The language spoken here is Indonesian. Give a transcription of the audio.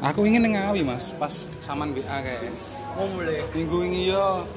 Aku ingin ngawi mas, pas saman BA kayak Oh minggu ini yo